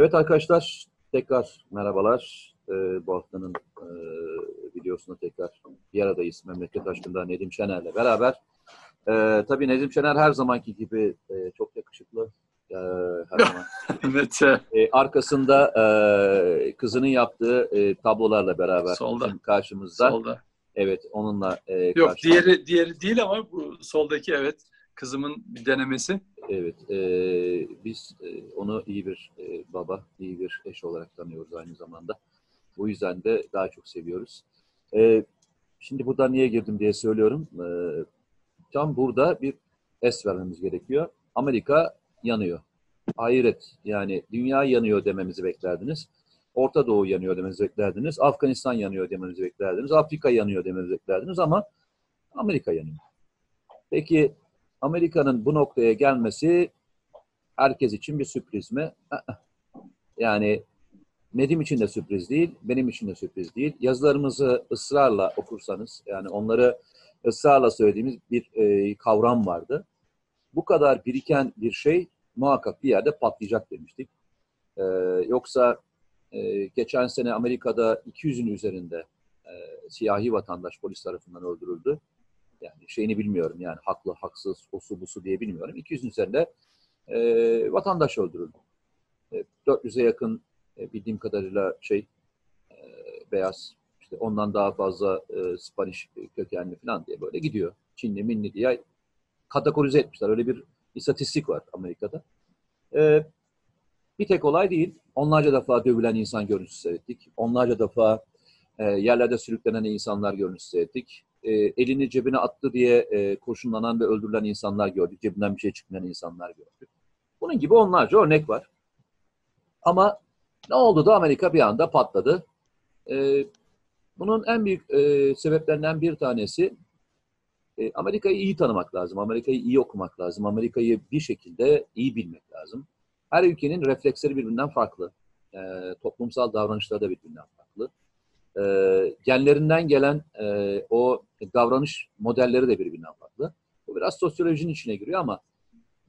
Evet arkadaşlar tekrar merhabalar. Ee, bu haftanın e, videosunda tekrar bir aradayız. Memleket aşkında Nedim Şener'le beraber. Ee, tabii Nedim Şener her zamanki gibi e, çok yakışıklı. Ee, her zaman. evet. Ee, arkasında e, kızının yaptığı e, tablolarla beraber Solda. bizim karşımızda. Solda. Evet onunla e, Yok diğeri diğeri değil ama bu soldaki evet kızımın bir denemesi. Evet, e, biz e, onu iyi bir e, baba, iyi bir eş olarak tanıyoruz aynı zamanda. Bu yüzden de daha çok seviyoruz. E, şimdi burada niye girdim diye söylüyorum. E, tam burada bir es vermemiz gerekiyor. Amerika yanıyor. Hayret, yani dünya yanıyor dememizi beklerdiniz. Orta Doğu yanıyor dememizi beklerdiniz. Afganistan yanıyor dememizi beklerdiniz. Afrika yanıyor dememizi beklerdiniz ama Amerika yanıyor. Peki Amerika'nın bu noktaya gelmesi herkes için bir sürpriz mi? Yani Nedim için de sürpriz değil, benim için de sürpriz değil. Yazılarımızı ısrarla okursanız, yani onları ısrarla söylediğimiz bir e, kavram vardı. Bu kadar biriken bir şey muhakkak bir yerde patlayacak demiştik. E, yoksa e, geçen sene Amerika'da 200'ün üzerinde e, siyahi vatandaş polis tarafından öldürüldü yani şeyini bilmiyorum yani haklı, haksız, osu busu diye bilmiyorum. 200'ün üzerinde e, vatandaş öldürüldü. E, 400'e yakın e, bildiğim kadarıyla şey e, beyaz, işte ondan daha fazla e, Spanish kökenli falan diye böyle gidiyor. Çinli, Minli diye kategorize etmişler. Öyle bir istatistik var Amerika'da. E, bir tek olay değil. Onlarca defa dövülen insan görüntüsü seyrettik. Onlarca defa e, yerlerde sürüklenen insanlar görüntüsü seyrettik e, elini cebine attı diye e, koşunlanan ve öldürülen insanlar gördük. Cebinden bir şey çıkmayan insanlar gördük. Bunun gibi onlarca örnek var. Ama ne oldu da Amerika bir anda patladı. E, bunun en büyük e, sebeplerinden bir tanesi e, Amerika'yı iyi tanımak lazım. Amerika'yı iyi okumak lazım. Amerika'yı bir şekilde iyi bilmek lazım. Her ülkenin refleksleri birbirinden farklı. E, toplumsal davranışları da birbirinden farklı e, genlerinden gelen e, o davranış modelleri de birbirinden farklı. Bu biraz sosyolojinin içine giriyor ama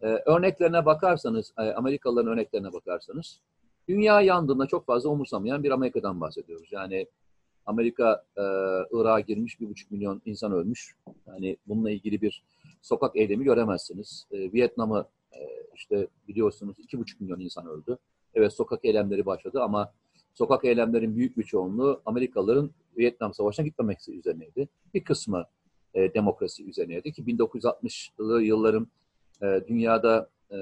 e, örneklerine bakarsanız, e, Amerikalıların örneklerine bakarsanız, dünya yandığında çok fazla umursamayan bir Amerika'dan bahsediyoruz. Yani Amerika e, Irak'a girmiş, bir buçuk milyon insan ölmüş. Yani bununla ilgili bir sokak eylemi göremezsiniz. E, Vietnam'ı e, işte biliyorsunuz iki buçuk milyon insan öldü. Evet sokak eylemleri başladı ama sokak eylemlerin büyük bir çoğunluğu Amerikalıların Vietnam Savaşı'na gitmemesi üzerineydi. Bir kısmı e, demokrasi üzerineydi ki 1960'lı yılların e, dünyada e,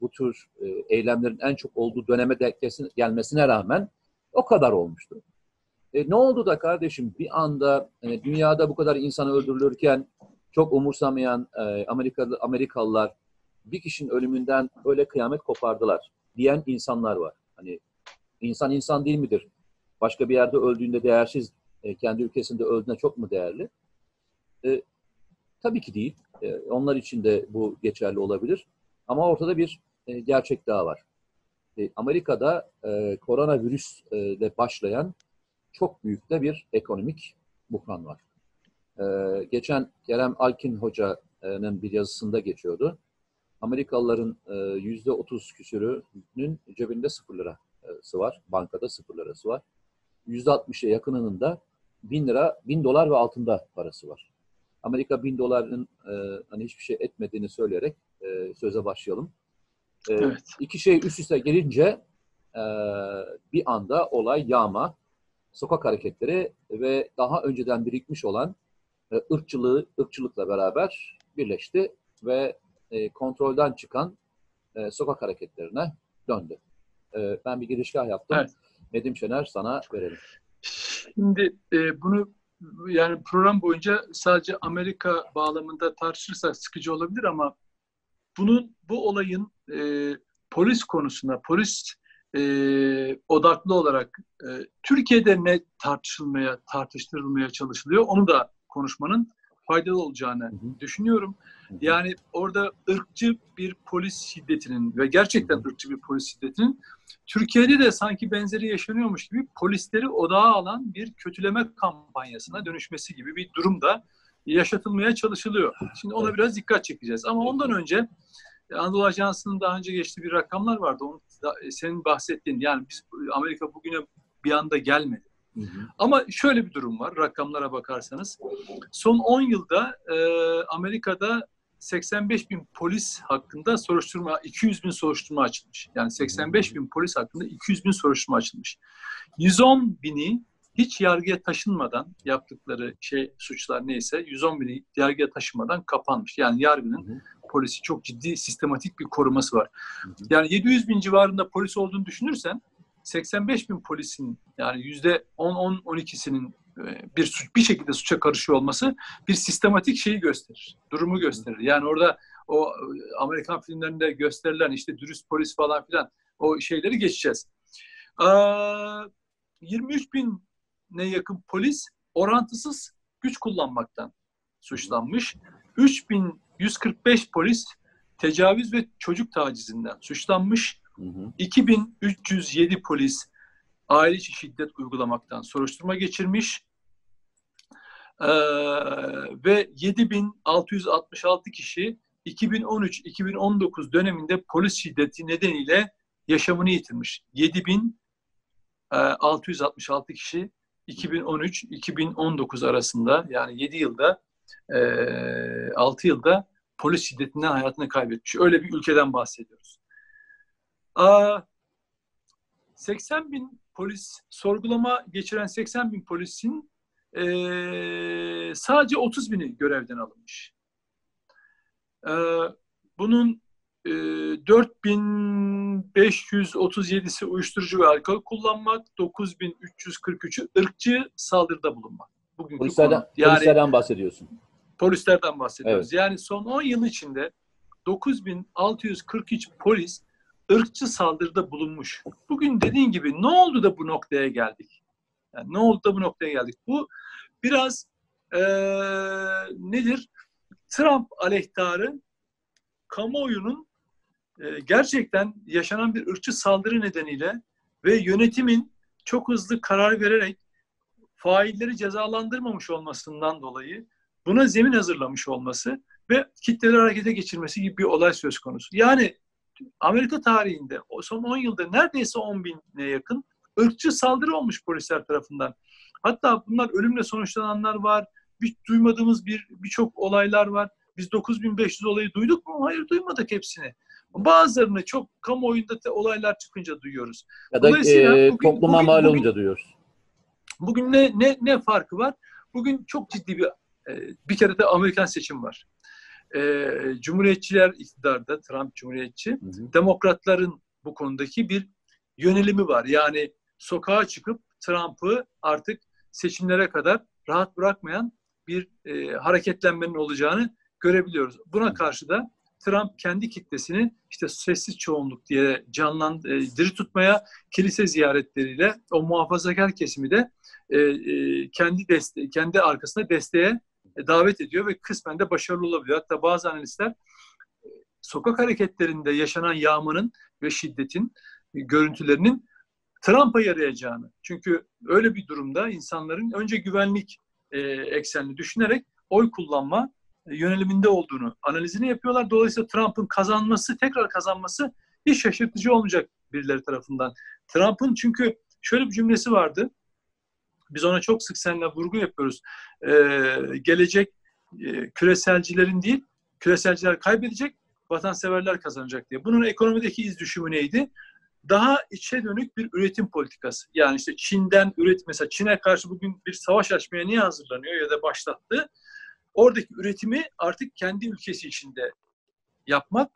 bu tür e, eylemlerin en çok olduğu döneme de gelmesine rağmen o kadar olmuştu. E, ne oldu da kardeşim bir anda e, dünyada bu kadar insan öldürülürken çok umursamayan e, Amerikalı Amerikalılar bir kişinin ölümünden öyle kıyamet kopardılar diyen insanlar var. Hani İnsan insan değil midir? Başka bir yerde öldüğünde değersiz, e, kendi ülkesinde öldüğünde çok mu değerli? E, tabii ki değil. E, onlar için de bu geçerli olabilir. Ama ortada bir e, gerçek daha var. E, Amerika'da e, koronavirüsle başlayan çok büyük de bir ekonomik buhran var. E, geçen Kerem Alkin Hoca'nın bir yazısında geçiyordu. Amerikalıların yüzde otuz küsürünün cebinde sıfır lira lirası var. Bankada sıfır lirası var. %60'a yakınının da bin lira, bin dolar ve altında parası var. Amerika bin doların e, hani hiçbir şey etmediğini söyleyerek e, söze başlayalım. E, Evet. İki şey üst üste gelince e, bir anda olay yağma, sokak hareketleri ve daha önceden birikmiş olan e, ırkçılığı, ırkçılıkla beraber birleşti ve e, kontrolden çıkan e, sokak hareketlerine döndü. E, ben bir girişgah yaptım. Evet. Nedim Şener sana verelim. Şimdi e, bunu yani program boyunca sadece Amerika bağlamında tartışırsak sıkıcı olabilir ama bunun bu olayın e, polis konusunda polis e, odaklı olarak e, Türkiye'de ne tartışılmaya tartıştırılmaya çalışılıyor onu da konuşmanın faydalı olacağını Hı hı. düşünüyorum. Hı hı. Yani orada ırkçı bir polis şiddetinin ve gerçekten ırkçı bir polis şiddetinin Türkiye'de de sanki benzeri yaşanıyormuş gibi polisleri odağa alan bir kötüleme kampanyasına dönüşmesi gibi bir durum da yaşatılmaya çalışılıyor. Şimdi ona Evet. biraz dikkat çekeceğiz. Ama ondan önce e, Anadolu Ajansı'nın daha önce geçtiği bir rakamlar vardı. Onu da, senin bahsettiğin yani biz Amerika bugüne bir anda gelmedi. Hı hı. Ama şöyle bir durum var rakamlara bakarsanız. Son 10 yılda e, Amerika'da 85 bin polis hakkında soruşturma, 200 bin soruşturma açılmış. Yani 85 bin polis hakkında 200 bin soruşturma açılmış. 110 bini hiç yargıya taşınmadan yaptıkları şey suçlar neyse 110 bini yargıya taşınmadan kapanmış. Yani yargının Hı hı. polisi çok ciddi sistematik bir koruması var. Hı hı. Yani 700 bin civarında polis olduğunu düşünürsen 85 bin polisin yani yüzde 10-12'sinin bir suç, bir şekilde suça karışıyor olması bir sistematik şeyi gösterir. Durumu gösterir. Yani orada o e, Amerikan filmlerinde gösterilen işte dürüst polis falan filan o şeyleri geçeceğiz. Aa, 23 bine yakın polis orantısız güç kullanmaktan suçlanmış. 3145 polis tecavüz ve çocuk tacizinden suçlanmış. Hı hı. 2307 polis aile içi şiddet uygulamaktan soruşturma geçirmiş. Ee, ve 7666 kişi 2013-2019 döneminde polis şiddeti nedeniyle yaşamını yitirmiş. 7666 kişi 2013-2019 arasında yani 7 yılda e, 6 yılda polis şiddetinden hayatını kaybetmiş. Öyle bir ülkeden bahsediyoruz. Aa, 80 bin polis, sorgulama geçiren 80 bin polisin eee, sadece 30 bini görevden alınmış. Eee, bunun eee 4537'si uyuşturucu ve alkol kullanmak, 9343'ü ırkçı saldırıda bulunmak. Bugünkü Polislerden, konu. Yani polislerden bahsediyorsun. polislerden bahsediyoruz. Yani son 10 yıl içinde 9643 polis ırkçı saldırıda bulunmuş. Bugün dediğin gibi ne oldu da bu noktaya geldik? Yani ne oldu da bu noktaya geldik? Bu biraz eee, nedir? Trump aleyhtarı kamuoyunun eee, gerçekten yaşanan bir ırkçı saldırı nedeniyle ve yönetimin çok hızlı karar vererek failleri cezalandırmamış olmasından dolayı buna zemin hazırlamış olması ve kitleleri harekete geçirmesi gibi bir olay söz konusu. Yani Amerika tarihinde o son 10 yılda neredeyse 10 bine yakın ırkçı saldırı olmuş polisler tarafından. Hatta bunlar ölümle sonuçlananlar var. Bir, duymadığımız bir birçok olaylar var. Biz 9500 olayı duyduk mu? Hayır duymadık hepsini. Bazılarını çok kamuoyunda te- olaylar çıkınca duyuyoruz. Ya da e, bugün- topluma bugün- mal olunca duyuyoruz. Bugün ne ne ne farkı var? Bugün çok ciddi bir e, bir kere de Amerikan seçim var. E, Cumhuriyetçiler iktidarda, Trump Cumhuriyetçi. Hı hı. Demokratların bu konudaki bir yönelimi var. Yani sokağa çıkıp Trump'ı artık seçimlere kadar rahat bırakmayan bir e, hareketlenmenin olacağını görebiliyoruz. Buna karşı da Trump kendi kitlesini işte sessiz çoğunluk diye canlan e, diri tutmaya kilise ziyaretleriyle o muhafazakar kesimi de e, e, kendi deste kendi arkasında desteğe davet ediyor ve kısmen de başarılı olabiliyor. Hatta bazı analistler e, sokak hareketlerinde yaşanan yağmanın ve şiddetin e, görüntülerinin Trump'a yarayacağını. Çünkü öyle bir durumda insanların önce güvenlik e, eksenli düşünerek oy kullanma e, yöneliminde olduğunu analizini yapıyorlar. Dolayısıyla Trump'ın kazanması, tekrar kazanması hiç şaşırtıcı olmayacak birileri tarafından. Trump'ın çünkü şöyle bir cümlesi vardı. Biz ona çok sık seninle vurgu yapıyoruz. Ee, gelecek e, küreselcilerin değil, küreselciler kaybedecek, vatanseverler kazanacak diye. Bunun ekonomideki iz düşümü neydi? Daha içe dönük bir üretim politikası. Yani işte Çin'den üret mesela Çin'e karşı bugün bir savaş açmaya niye hazırlanıyor ya da başlattı? Oradaki üretimi artık kendi ülkesi içinde yapmak,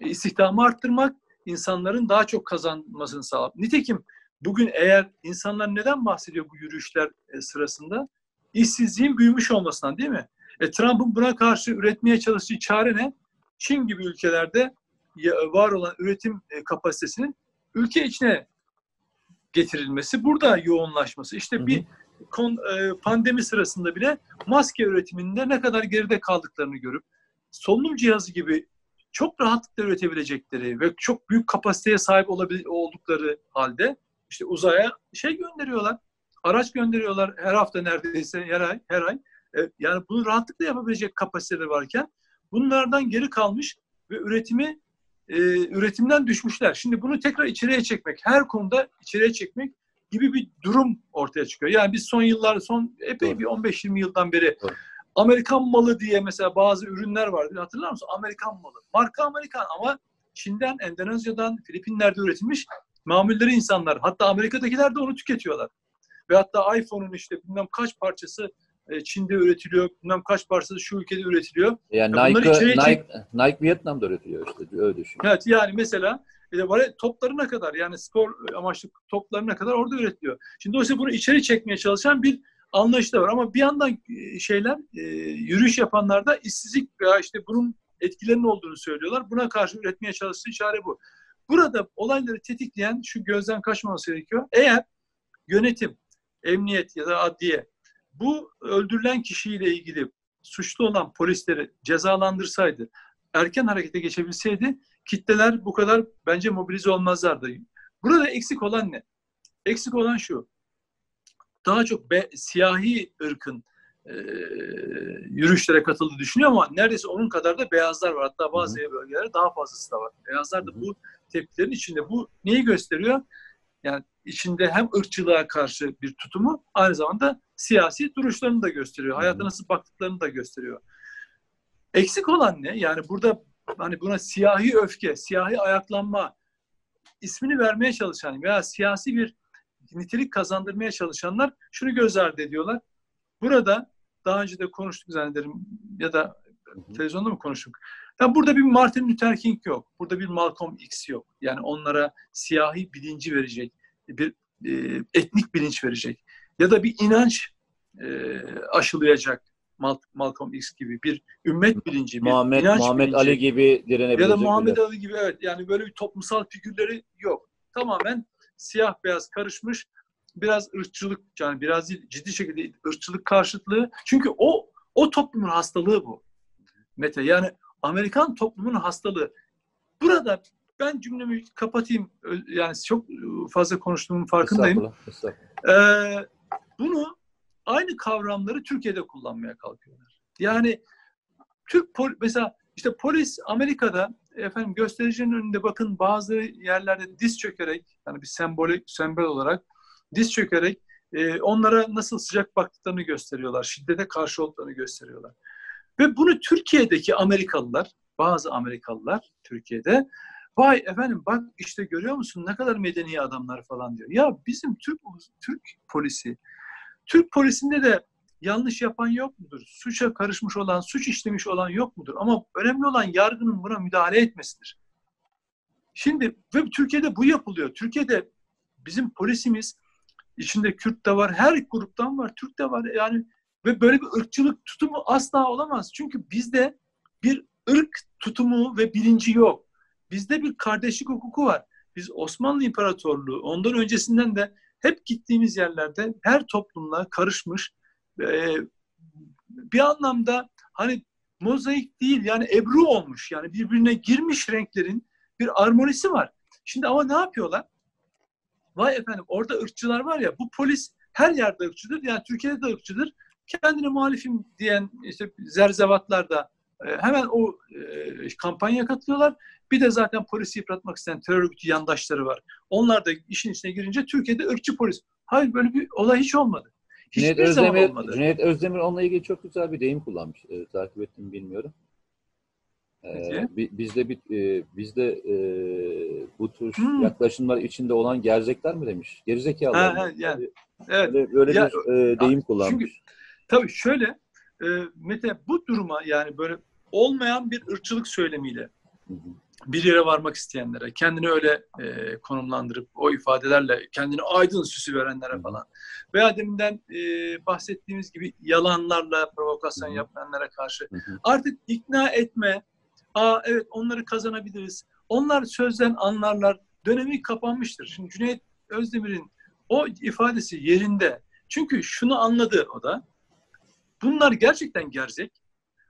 istihdamı arttırmak, insanların daha çok kazanmasını sağlamak. Nitekim bugün eğer insanlar neden bahsediyor bu yürüyüşler e, sırasında? İşsizliğin büyümüş olmasından değil mi? E, Trump'ın buna karşı üretmeye çalıştığı çare ne? Çin gibi ülkelerde ya- var olan üretim e, kapasitesinin ülke içine getirilmesi, burada yoğunlaşması. İşte Hı hı. bir kon, e, pandemi sırasında bile maske üretiminde ne kadar geride kaldıklarını görüp solunum cihazı gibi çok rahatlıkla üretebilecekleri ve çok büyük kapasiteye sahip olabil- oldukları halde işte uzaya şey gönderiyorlar. Araç gönderiyorlar her hafta neredeyse her ay. Her ay. E, yani bunu rahatlıkla yapabilecek kapasiteleri varken bunlardan geri kalmış ve üretimi e, üretimden düşmüşler. Şimdi bunu tekrar içeriye çekmek, her konuda içeriye çekmek gibi bir durum ortaya çıkıyor. Yani biz son yıllar, son epey Doğru. bir 15-20 yıldan beri Doğru. Amerikan malı diye mesela bazı ürünler vardı. Hatırlar mısın? Amerikan malı. Marka Amerikan ama Çin'den, Endonezya'dan, Filipinler'de üretilmiş mamulleri insanlar. Hatta Amerika'dakiler de onu tüketiyorlar. Ve hatta iPhone'un işte bilmem kaç parçası e, Çin'de üretiliyor, bilmem kaç parçası şu ülkede üretiliyor. Yani ya Nike, Nike, çek... Nike Vietnam'da üretiliyor işte öyle düşün. Evet yani mesela e, toplarına kadar yani spor amaçlı toplarına kadar orada üretiliyor. Şimdi dolayısıyla bunu içeri çekmeye çalışan bir anlayış da var. Ama bir yandan e, şeyler e, yürüyüş yapanlarda işsizlik veya işte bunun etkilerinin olduğunu söylüyorlar. Buna karşı üretmeye çalıştığı çare bu. Burada olayları tetikleyen şu gözden kaçmaması gerekiyor. Eğer yönetim, emniyet ya da adliye bu öldürülen kişiyle ilgili suçlu olan polisleri cezalandırsaydı, erken harekete geçebilseydi kitleler bu kadar bence mobilize olmazlardı. Burada eksik olan ne? Eksik olan şu. Daha çok be, siyahi ırkın e, yürüyüşlere katıldığı düşünüyor ama neredeyse onun kadar da beyazlar var. Hatta bazı Hı-hı. bölgelerde daha fazlası da var. Beyazlar da Hı-hı. bu tepkilerin içinde. Bu neyi gösteriyor? Yani içinde hem ırkçılığa karşı bir tutumu aynı zamanda siyasi duruşlarını da gösteriyor. Hayata nasıl baktıklarını da gösteriyor. Eksik olan ne? Yani burada hani buna siyahi öfke, siyahi ayaklanma ismini vermeye çalışan veya siyasi bir nitelik kazandırmaya çalışanlar şunu göz ardı ediyorlar. Burada daha önce de konuştuk zannederim ya da televizyonda mı konuştuk? Ya burada bir Martin Luther King yok. Burada bir Malcolm X yok. Yani onlara siyahi bilinci verecek, bir e, etnik bilinç verecek ya da bir inanç e, aşılayacak Mal Malcolm X gibi bir ümmet bilinci, bir Muhammed, inanç Muhammed bilinci. Ali gibi direnebilecek. Ya da Muhammed Ali gibi evet yani böyle bir toplumsal figürleri yok. Tamamen siyah beyaz karışmış biraz ırkçılık yani biraz değil, ciddi şekilde ırkçılık karşıtlığı. Çünkü o o toplumun hastalığı bu. Mete yani Amerikan toplumunun hastalığı. Burada ben cümlemi kapatayım. Yani çok fazla konuştuğumun farkındayım. Estağfurullah, estağfurullah. Ee, bunu aynı kavramları Türkiye'de kullanmaya kalkıyorlar. Yani Türk pol mesela işte polis Amerika'da efendim göstericinin önünde bakın bazı yerlerde diz çökerek yani bir sembolik sembol olarak diz çökerek e, onlara nasıl sıcak baktıklarını gösteriyorlar. Şiddete karşı olduklarını gösteriyorlar. Ve bunu Türkiye'deki Amerikalılar, bazı Amerikalılar Türkiye'de vay efendim bak işte görüyor musun ne kadar medeni adamlar falan diyor. Ya bizim Türk Türk polisi, Türk polisinde de yanlış yapan yok mudur? Suça karışmış olan, suç işlemiş olan yok mudur? Ama önemli olan yargının buna müdahale etmesidir. Şimdi ve Türkiye'de bu yapılıyor. Türkiye'de bizim polisimiz içinde Kürt de var, her gruptan var, Türk de var. Yani ve böyle bir ırkçılık tutumu asla olamaz. Çünkü bizde bir ırk tutumu ve bilinci yok. Bizde bir kardeşlik hukuku var. Biz Osmanlı İmparatorluğu ondan öncesinden de hep gittiğimiz yerlerde her toplumla karışmış e, bir anlamda hani mozaik değil yani ebru olmuş yani birbirine girmiş renklerin bir armonisi var. Şimdi ama ne yapıyorlar? Vay efendim orada ırkçılar var ya bu polis her yerde ırkçıdır. Yani Türkiye'de de ırkçıdır. Kendine muhalifim diyen işte zerzevatlar da e, hemen o e, kampanya katılıyorlar. Bir de zaten polisi yıpratmak isteyen terör örgütü yandaşları var. Onlar da işin içine girince Türkiye'de ırkçı polis. Hayır böyle bir olay hiç olmadı. Cüneyt Özdemir, olmadı. Cüneyt Özdemir onunla ilgili çok güzel bir deyim kullanmış. E, takip ettim bilmiyorum. Ee, bizde bir e, bizde e, bu tür hmm. yaklaşımlar içinde olan gerzekler mi demiş? Gerizekalılar. Ha, yani, evet. Böyle, böyle ya, bir e, deyim kullanmış. Çünkü, tabii şöyle e, Mete bu duruma yani böyle olmayan bir ırkçılık söylemiyle bir yere varmak isteyenlere, kendini öyle e, konumlandırıp o ifadelerle kendini aydın süsü verenlere falan veya deminden e, bahsettiğimiz gibi yalanlarla provokasyon yapanlara karşı artık ikna etme, aa evet onları kazanabiliriz, onlar sözden anlarlar dönemi kapanmıştır. Şimdi Cüneyt Özdemir'in o ifadesi yerinde. Çünkü şunu anladı o da. Bunlar gerçekten gerzek.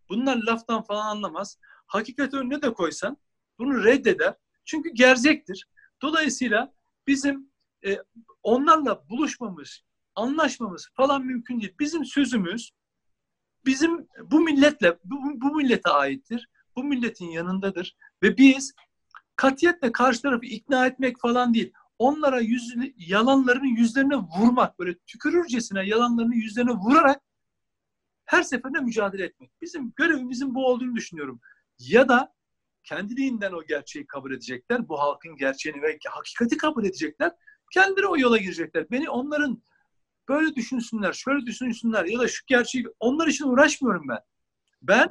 Bunlar laftan falan anlamaz. Hakikat önüne de koysan bunu reddeder. Çünkü gerzektir. Dolayısıyla bizim e, onlarla buluşmamız, anlaşmamız falan mümkün değil. Bizim sözümüz bizim bu milletle, bu, bu millete aittir. Bu milletin yanındadır. Ve biz katiyetle karşı tarafı ikna etmek falan değil. Onlara yüz, yalanlarını yüzlerine vurmak, böyle tükürürcesine yalanlarını yüzlerine vurarak her seferinde mücadele etmek. Bizim görevimizin bu olduğunu düşünüyorum. Ya da kendiliğinden o gerçeği kabul edecekler. Bu halkın gerçeğini ve hakikati kabul edecekler. Kendileri o yola girecekler. Beni onların böyle düşünsünler, şöyle düşünsünler ya da şu gerçeği onlar için uğraşmıyorum ben. Ben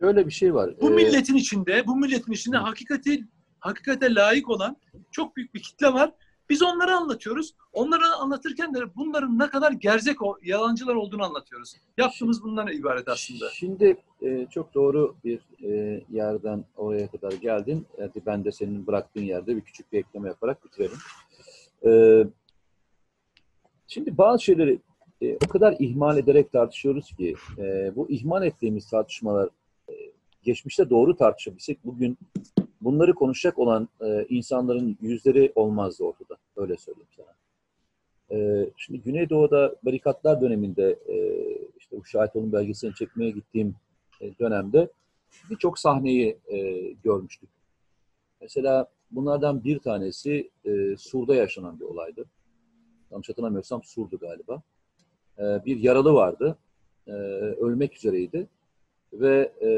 Şöyle bir şey var. bu Ee, milletin içinde, bu milletin içinde hakikati hakikate layık olan çok büyük bir kitle var. Biz onları anlatıyoruz. Onları anlatırken de bunların ne kadar gerzek, o- yalancılar olduğunu anlatıyoruz. Yaptığımız bundan ibaret aslında. Şimdi e, çok doğru bir e, yerden oraya kadar geldin. Hadi ben de senin bıraktığın yerde bir küçük bir ekleme yaparak bitirelim. E, şimdi bazı şeyleri e, o kadar ihmal ederek tartışıyoruz ki e, bu ihmal ettiğimiz tartışmalar e, geçmişte doğru tartışabilsek bugün bunları konuşacak olan e, insanların yüzleri olmazdı ortada. Öyle söyleyeyim sana. E, şimdi Güneydoğu'da barikatlar döneminde e, işte bu şahit olun belgeselini çekmeye gittiğim e, dönemde birçok sahneyi e, görmüştük. Mesela bunlardan bir tanesi e, Sur'da yaşanan bir olaydı. Yanlış hatırlamıyorsam Sur'du galiba. E, bir yaralı vardı. E, ölmek üzereydi. Ve e,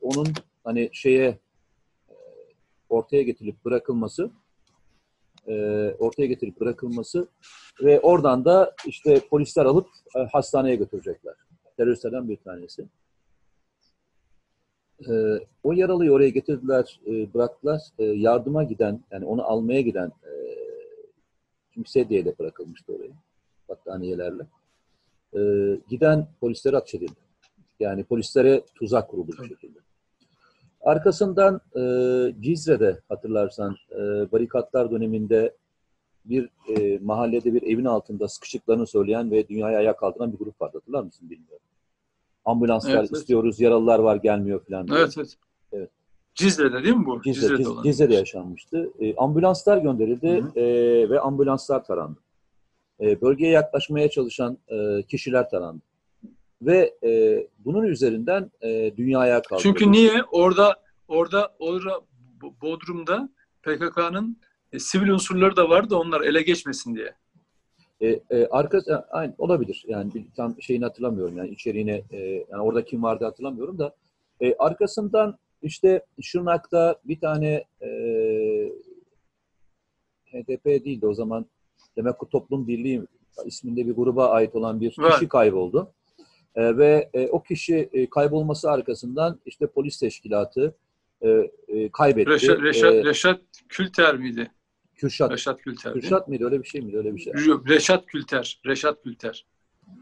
onun hani şeye e, ortaya getirilip bırakılması e, ortaya getirip bırakılması ve oradan da işte polisler alıp e, hastaneye götürecekler. Teröristlerden bir tanesi. E, o yaralıyı oraya getirdiler, e, bıraktılar. E, yardıma giden, yani onu almaya giden e, çünkü sedyeyle bırakılmıştı oraya. Battaniyelerle. E, giden polislere ateş edildi. Yani polislere tuzak kuruldu bir şekilde. Arkasından e, Cizre'de hatırlarsan e, barikatlar döneminde bir e, mahallede bir evin altında sıkışıklarını söyleyen ve dünyaya ayağa kaldıran bir grup vardı. Hatırlar mısın bilmiyorum. Ambulanslar Evet, evet. istiyoruz, yaralılar var gelmiyor falan. diye. Evet, evet. Evet. Cizre'de değil mi bu? Cizre, Cizre'de. Cizre'de yaşanmıştı. E, ambulanslar gönderildi Hı e, ve ambulanslar tarandı. E, bölgeye yaklaşmaya çalışan e, kişiler tarandı. Ve e, bunun üzerinden e, dünyaya kaldırıldı. Çünkü niye? Orada orada orada Bo- Bodrum'da PKK'nın e, sivil unsurları da vardı onlar ele geçmesin diye. E, e, arka, e, aynı olabilir. Yani bir, tam şeyini hatırlamıyorum. Yani içeriğine, e, yani orada kim vardı hatırlamıyorum da. E, arkasından işte Şırnak'ta bir tane e, HDP değildi o zaman. Demek ki Toplum Birliği isminde bir gruba ait olan bir Var. kişi kayboldu. E, ve e, o kişi e, kaybolması arkasından işte polis teşkilatı e, e, kaybetti. Reşat, Reşat, E, Reşat Külter miydi? Kürşat, Reşat Külter. Kürşat mıydı? Öyle bir şey miydi? Öyle bir şey. Reşat Külter. Reşat Külter.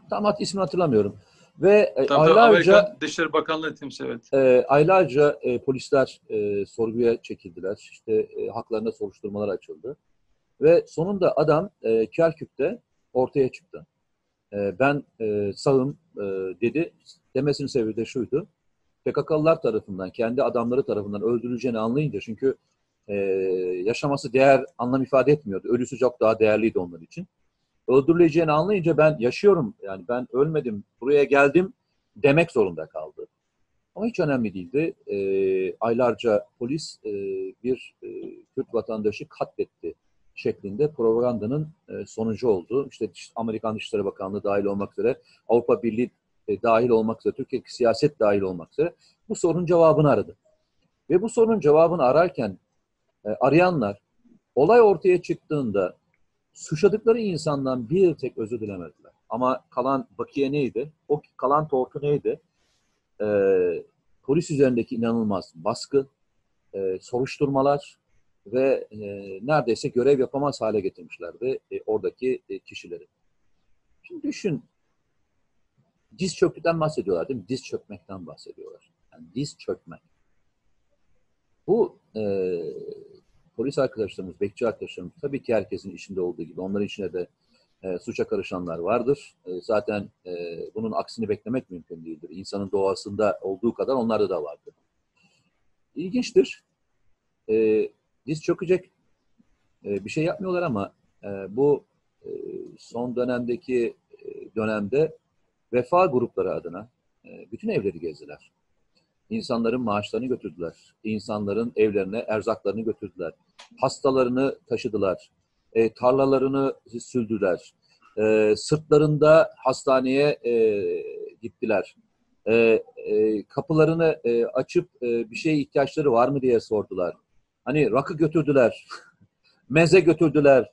Tam hat ismini hatırlamıyorum. Ve Tabii aylarca Amerikan Dışişleri Bakanlığı temsil evet. e, aylarca e, polisler e, sorguya çekildiler. İşte e, haklarında soruşturmalar açıldı. Ve sonunda adam e, Kerkük'te ortaya çıktı. E, ben e, sağım e, dedi. Demesinin sebebi de şuydu. PKK'lılar tarafından, kendi adamları tarafından öldürüleceğini anlayınca çünkü e, yaşaması değer, anlam ifade etmiyordu. Ölüsü çok daha değerliydi onlar için. Öldürüleceğini anlayınca ben yaşıyorum, yani ben ölmedim, buraya geldim demek zorunda kaldı. Ama hiç önemli değildi. Aylarca polis bir e, Kürt vatandaşı katletti şeklinde propagandanın e, sonucu oldu. İşte Amerikan Dışişleri Bakanlığı dahil olmak üzere, Avrupa Birliği e, dahil olmak üzere, Türkiye siyaset dahil olmak üzere bu sorunun cevabını aradı. Ve bu sorunun cevabını ararken e, arayanlar olay ortaya çıktığında suçladıkları insandan bir tek özür dilemediler. Ama kalan bakiye neydi? O kalan tortu neydi? E, polis üzerindeki inanılmaz baskı, e, soruşturmalar ve e, neredeyse görev yapamaz hale getirmişlerdi e, oradaki e, kişileri. Şimdi düşün, diz çöktükten bahsediyorlar değil mi? Diz çökmekten bahsediyorlar. Yani diz çökmek. Bu e, polis arkadaşlarımız, bekçi arkadaşlarımız tabii ki herkesin içinde olduğu gibi onların içinde de e, suça karışanlar vardır. E, zaten e, bunun aksini beklemek mümkün değildir. İnsanın doğasında olduğu kadar onlarda da vardır. İlginçtir. E, diz çökecek e, bir şey yapmıyorlar ama e, bu e, son dönemdeki e, dönemde vefa grupları adına bütün evleri gezdiler. İnsanların maaşlarını götürdüler. İnsanların evlerine erzaklarını götürdüler. Hastalarını taşıdılar. Tarlalarını sürdüler. Sırtlarında hastaneye gittiler. Kapılarını açıp bir şeye ihtiyaçları var mı diye sordular. Hani rakı götürdüler. Meze götürdüler.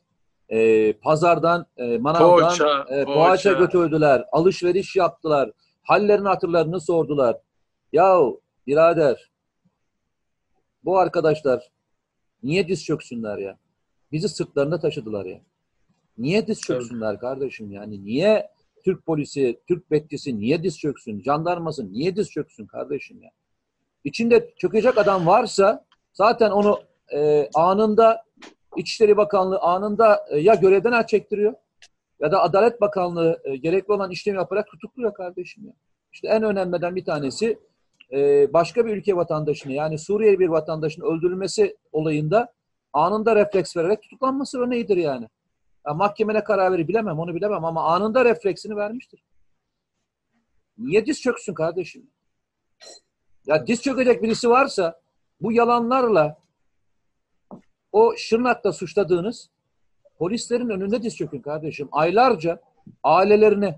E, pazardan, e, manavdan Poğaça, e, poğaça. poğaça götürdüler. Alışveriş yaptılar. Hallerini hatırlarını sordular. Yahu birader bu arkadaşlar niye diz çöksünler ya? Bizi sırtlarında taşıdılar ya. Niye diz çöksünler kardeşim yani? Niye Türk polisi, Türk bekçisi niye diz çöksün? Jandarması niye diz çöksün kardeşim ya? İçinde çökecek adam varsa zaten onu e, anında İçişleri Bakanlığı anında e, ya görevden el çektiriyor ya da Adalet Bakanlığı e, gerekli olan işlemi yaparak tutukluyor kardeşim ya. İşte en önemliden bir tanesi e, başka bir ülke vatandaşını yani Suriyeli bir vatandaşın öldürülmesi olayında anında refleks vererek tutuklanması örneğidir yani. Ya mahkemene karar verir bilemem onu bilemem ama anında refleksini vermiştir. Niye diz çöksün kardeşim? Ya diz çökecek birisi varsa bu yalanlarla o Şırnak'ta suçladığınız polislerin önünde diz çökün kardeşim. Aylarca ailelerini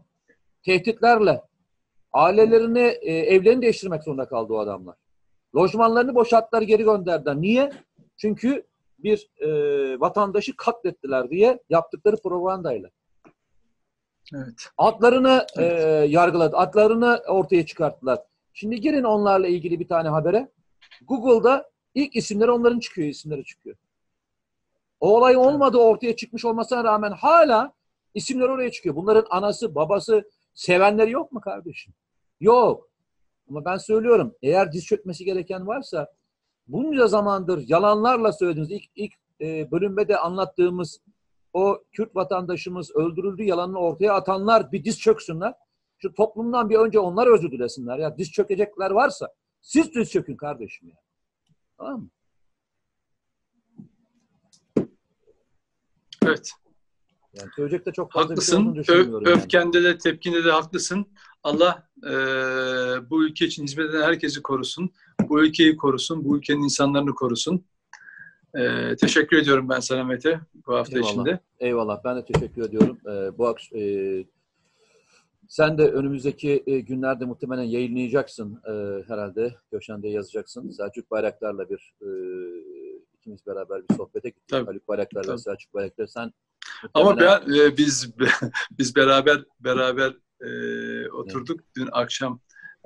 tehditlerle ailelerini e, evlerini değiştirmek zorunda kaldı o adamlar. Lojmanlarını boşalttılar geri gönderdiler. Niye? Çünkü bir e, vatandaşı katlettiler diye yaptıkları propagandayla. Evet. Adlarını e, yargıladı. Adlarını ortaya çıkarttılar. Şimdi girin onlarla ilgili bir tane habere. Google'da ilk isimleri onların çıkıyor, isimleri çıkıyor. O olay olmadı ortaya çıkmış olmasına rağmen hala isimler oraya çıkıyor. Bunların anası, babası, sevenleri yok mu kardeşim? Yok. Ama ben söylüyorum eğer diz çökmesi gereken varsa bunca zamandır yalanlarla söylediğiniz ilk, ilk e, bölümde de anlattığımız o Kürt vatandaşımız öldürüldü yalanını ortaya atanlar bir diz çöksünler. Şu toplumdan bir önce onlar özür dilesinler. Ya diz çökecekler varsa siz diz çökün kardeşim ya. Tamam mı? Evet. Yani söyleyecek çok fazla bir şey Haklısın. Ö- düşünmüyorum. yani. öfkende de tepkinde de haklısın. Allah e, bu ülke için hizmet eden herkesi korusun. Bu ülkeyi korusun. Bu ülkenin insanlarını korusun. E, teşekkür ediyorum ben sana Mete bu hafta Eyvallah. içinde. Eyvallah. Ben de teşekkür ediyorum. Ee, bu akş- e, sen de önümüzdeki e, günlerde muhtemelen yayınlayacaksın e, herhalde. Köşende yazacaksın. Selçuk Bayraktar'la bir e, ikimiz beraber bir sohbete gittik. Tabii. Haluk Bayraktar ve Tabii. Selçuk Bayraktar. Sen Ama muhtemelen- ben, e, biz biz beraber beraber e, oturduk dün akşam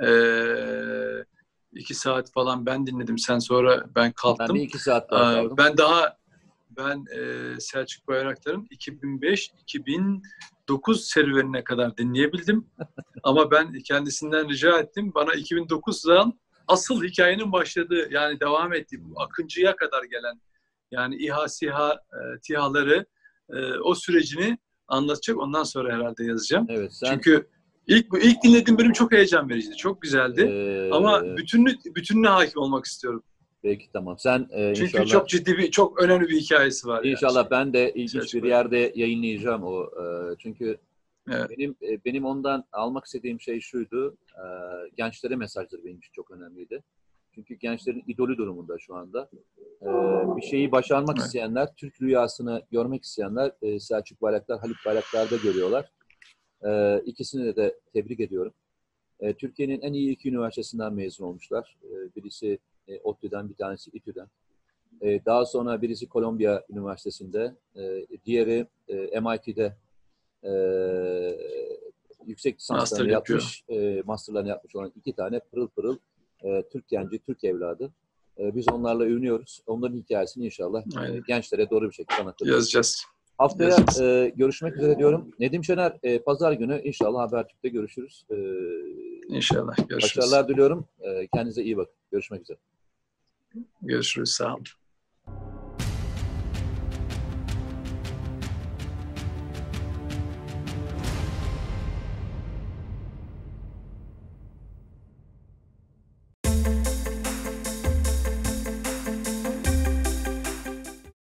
e, iki saat falan ben dinledim. Sen sonra ben ben kalktım. bir iki saat daha kaldım. Ben daha ben e, Selçuk Bayraktar'ın 2005-2009 serüvenine kadar dinleyebildim. Ama ben kendisinden rica ettim. Bana 2009'dan asıl hikayenin başladığı yani devam ettiği bu Akıncı'ya kadar gelen yani İHA, SİHA, e, TİHA'ları e, o sürecini anlatacak. Ondan sonra herhalde yazacağım. Evet sen Çünkü ilk ilk dinlediğim bölüm çok heyecan vericiydi. Çok güzeldi. e, Ama bütünlü, bütününe hakim olmak istiyorum. Peki tamam. Sen e, Çünkü inşallah çok ciddi bir, çok önemli bir hikayesi var. yani. İnşallah ben de ilginç bir yerde yayınlayacağım o. e, Çünkü Evet. benim e, benim ondan almak istediğim şey şuydu. e, Gençlere mesajları benim için çok önemliydi. Çünkü gençlerin idolü durumunda şu anda. E, Bir şeyi başarmak Evet. isteyenler, Türk rüyasını görmek isteyenler e, Selçuk Bayraktar, Haluk Bayraktar'da görüyorlar. E, İkisini de, de tebrik ediyorum. E, Türkiye'nin en iyi iki üniversitesinden mezun olmuşlar. E, Birisi e, ODTÜ'den, bir tanesi İTÜ'den. E, Daha sonra birisi Kolombiya Üniversitesi'nde, e, diğeri e, MIT'de e, yüksek lisanslarını Master yapıyor. yapmış, e, masterlarını yapmış olan iki tane pırıl pırıl e, Türk genci, Türk evladı. E, biz onlarla övünüyoruz. Onların hikayesini inşallah e, Aynen. gençlere doğru bir şekilde anlatacağız. Yazacağız. Haftaya yazacağız. e, görüşmek üzere diyorum. Nedim Şener, e, pazar günü inşallah Habertürk'te görüşürüz. E, İnşallah. Görüşürüz. başarılar diliyorum. E, kendinize iyi bakın. Görüşmek üzere. Görüşürüz. Sağ olun.